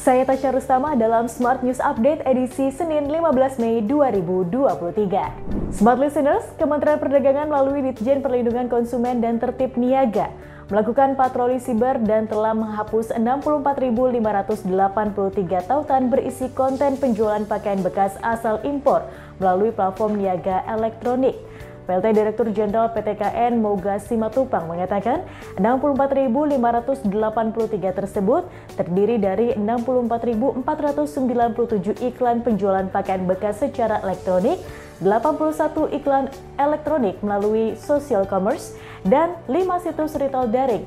Saya Tasya Rustama dalam Smart News Update edisi Senin 15 Mei 2023. Smart Listeners, Kementerian Perdagangan melalui Ditjen Perlindungan Konsumen dan Tertib Niaga melakukan patroli siber dan telah menghapus 64.583 tautan berisi konten penjualan pakaian bekas asal impor melalui platform niaga elektronik. PLT Direktur Jenderal PTKN Moga Simatupang mengatakan 64.583 tersebut terdiri dari 64.497 iklan penjualan pakaian bekas secara elektronik, 81 iklan elektronik melalui social commerce, dan 5 situs retail daring.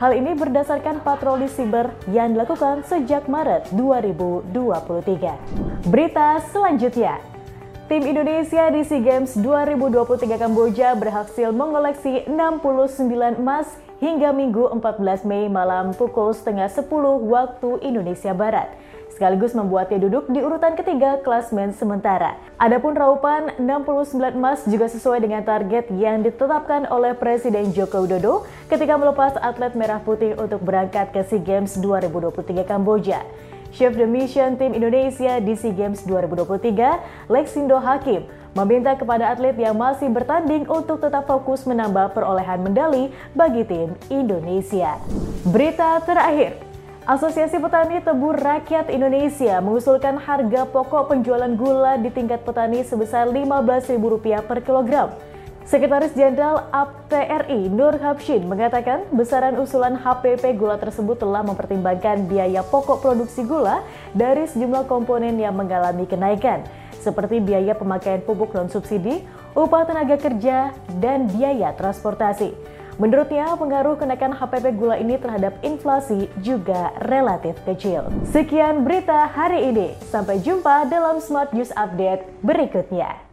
Hal ini berdasarkan patroli siber yang dilakukan sejak Maret 2023. Berita selanjutnya, Tim Indonesia di SEA Games 2023 Kamboja berhasil mengoleksi 69 emas hingga Minggu 14 Mei malam pukul setengah 10 waktu Indonesia Barat sekaligus membuatnya duduk di urutan ketiga klasmen sementara. Adapun raupan 69 emas juga sesuai dengan target yang ditetapkan oleh Presiden Joko Widodo ketika melepas atlet merah putih untuk berangkat ke SEA Games 2023 Kamboja. Chef the Mission Tim Indonesia di SEA Games 2023, Lexindo Hakim, meminta kepada atlet yang masih bertanding untuk tetap fokus menambah perolehan medali bagi tim Indonesia. Berita terakhir, Asosiasi Petani Tebu Rakyat Indonesia mengusulkan harga pokok penjualan gula di tingkat petani sebesar Rp15.000 per kilogram. Sekretaris Jenderal APTRI Nur Habshin mengatakan besaran usulan HPP gula tersebut telah mempertimbangkan biaya pokok produksi gula dari sejumlah komponen yang mengalami kenaikan, seperti biaya pemakaian pupuk non-subsidi, upah tenaga kerja, dan biaya transportasi. Menurutnya, pengaruh kenaikan HPP gula ini terhadap inflasi juga relatif kecil. Sekian berita hari ini. Sampai jumpa dalam Smart News Update berikutnya.